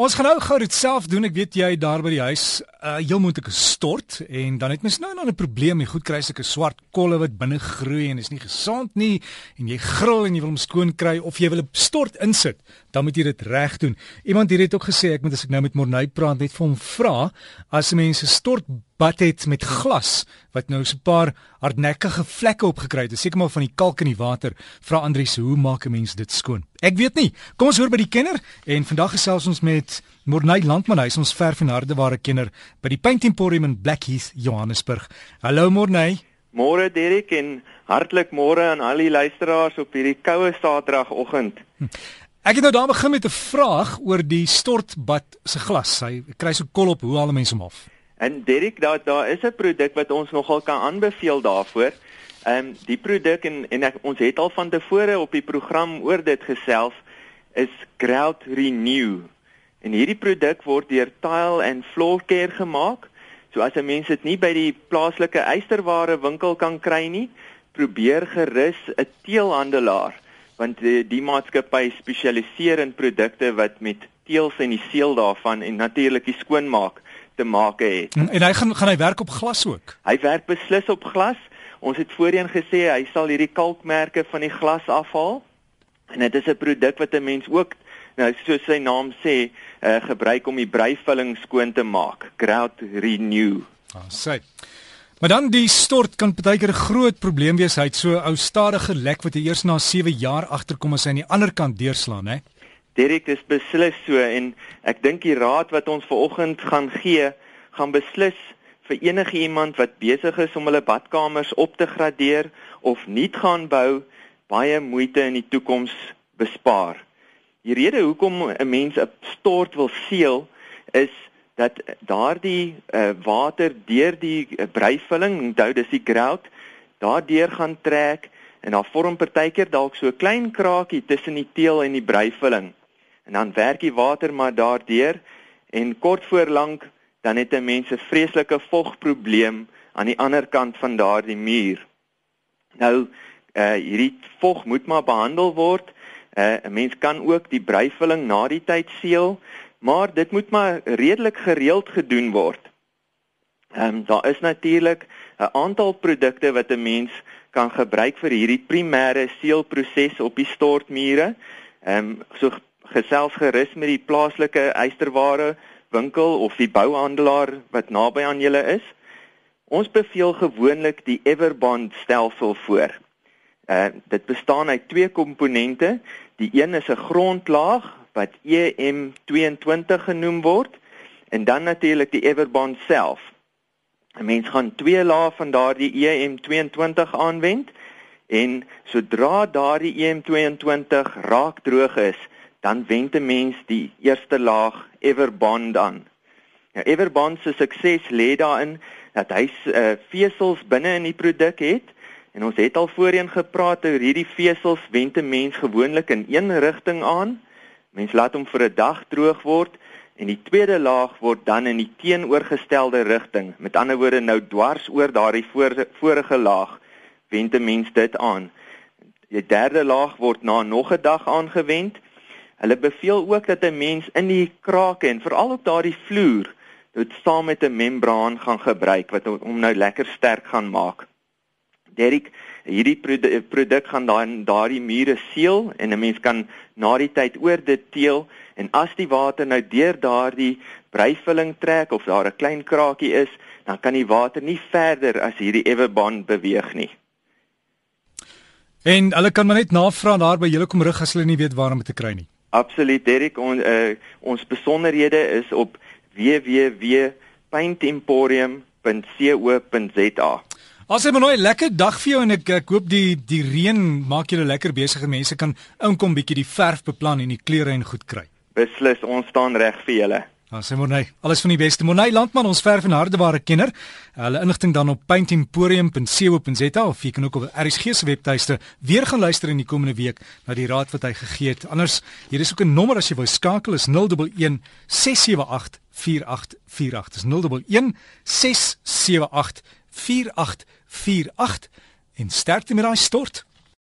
Ons gaan nou gou dit self doen. Ek weet jy daar by die huis, uh jy moet 'n stort en dan het mens nou nou 'n probleem. Jy goed kry sulke swart kolle wat binne groei en is nie gesond nie en jy gril en jy wil hom skoon kry of jy wil 'n stort insit, dan moet jy dit reg doen. Iemand hier het ook gesê ek moet as ek nou met Morney praat net vir hom vra as mense stort bad het met glas wat nou so 'n paar hardnekkige vlekke opgekry het. Seker maar van die kalk in die water. Vra Andrius, hoe maak 'n mens dit skoon? Ek weet nie. Kom ons hoor by die kenner en vandag gesels ons met Morney Landman, hy is ons verf en hardeware kenner by die Paint Emporium in Blackheath, Johannesburg. Hallo Morney. Môre Derek en hartlik môre aan al die luisteraars op hierdie koue Saterdagoggend. Hm. Ek het nou daar begin met 'n vraag oor die stortbad se glas. Hy kry so kol op, hoe haal mense hom af? En Derek, daar daar is 'n produk wat ons nogal kan aanbeveel daarvoor. Ehm um, die produk en en ek, ons het al van tevore op die program oor dit gesels is Grout Renew. En hierdie produk word deur Tile and Floor Care gemaak. So as 'n mens dit nie by die plaaslike eysterware winkel kan kry nie, probeer gerus 'n teelhandelaar want die, die maatskappy spesialiseer in produkte wat met teels en die seel daarvan en natuurlik die skoonmaak te maak het. En, en hy gaan gaan hy werk op glas ook. Hy werk beslis op glas. Ons het voorheen gesê hy sal hierdie kalkmerke van die glas afhaal. En dit is 'n produk wat 'n mens ook nou soos sy naam sê, uh, gebruik om die breivulling skoon te maak. Grout Renew. Ah, sê. Maar dan die stort kan baie keer 'n groot probleem wees. Hy't so ou stadige lek wat jy eers na 7 jaar agterkom as hy aan die ander kant deurslaan, hè? Direk is beslis so en ek dink die raad wat ons vanoggend gaan gee, gaan beslis vir enige iemand wat besig is om hulle badkamers op te gradeer of nuut gaan bou, baie moeite in die toekoms bespaar. Die rede hoekom 'n mens 'n stort wil seël is dat daardie uh, water deur die uh, breivulling, onthou dis die grout, daardeur gaan trek en daar vorm partykeer dalk so 'n klein kraakie tussen die teel en die breivulling en dan werk die water maar daardeur en kort voor lank dan het 'n mens 'n vreeslike vogprobleem aan die ander kant van daardie muur. Nou uh hierdie vog moet maar behandel word. Uh 'n mens kan ook die breivulling na die tyd seël, maar dit moet maar redelik gereeld gedoen word. Ehm um, daar is natuurlik 'n aantal produkte wat 'n mens kan gebruik vir hierdie primêre seelproses op die stortmure. Ehm um, so gesels gerus met die plaaslike eysterware winkel of die bouhandelaar wat naby aan julle is. Ons beveel gewoonlik die Everbond stelsel voor. Uh dit bestaan uit twee komponente. Die een is 'n grondlaag wat EM22 genoem word en dan natuurlik die Everbond self. 'n Mens gaan twee lae van daardie EM22 aanwend en sodra daardie EM22 raak droog is, dan wend 'n mens die eerste laag Everbond aan. Nou Everbond se sukses lê daarin dat hy uh, vesels binne in die produk het en ons het al voorheen gepraat oor hierdie vesels wend 'n mens gewoonlik in een rigting aan. Mens laat hom vir 'n dag droog word en die tweede laag word dan in die teenoorgestelde rigting. Met ander woorde nou dwars oor daardie voor, vorige laag wend 'n mens dit aan. Die derde laag word na nog 'n dag aangewend Hulle beveel ook dat 'n mens in die krake en veral op daardie vloer dit saam met 'n membraan gaan gebruik wat hom nou lekker sterk gaan maak. Derek, hierdie produk gaan dan daardie mure seël en 'n mens kan na die tyd oor dit teel en as die water nou deur daardie breivulling trek of daar 'n klein krakie is, dan kan die water nie verder as hierdie Everbond beweeg nie. En hulle kan maar net navra daar by julle kom rig as hulle nie weet waar om te kry nie. Absoluut Derek, on, uh, ons besonderhede is op www.paintemporium.co.za. Asse maar nou 'n lekker dag vir jou en ek ek hoop die die reën maak julle lekker besige mense kan inkom bietjie die verf beplan en die kleure en goed kry. Beslis, ons staan reg vir julle. Ja, sê Monay, alles van die beste. Monay Landman, ons verf en hardeware kenner. Hulle inligting dan op paintemporium.co.za of jy kan ook op RSG se webtuiste weer gaan luister in die komende week na die raad wat hy gegee het. Anders, hier is ook 'n nommer as jy wou skakel is 011 678 4848. Dis 011 678 4848 en sterkte met daai stort.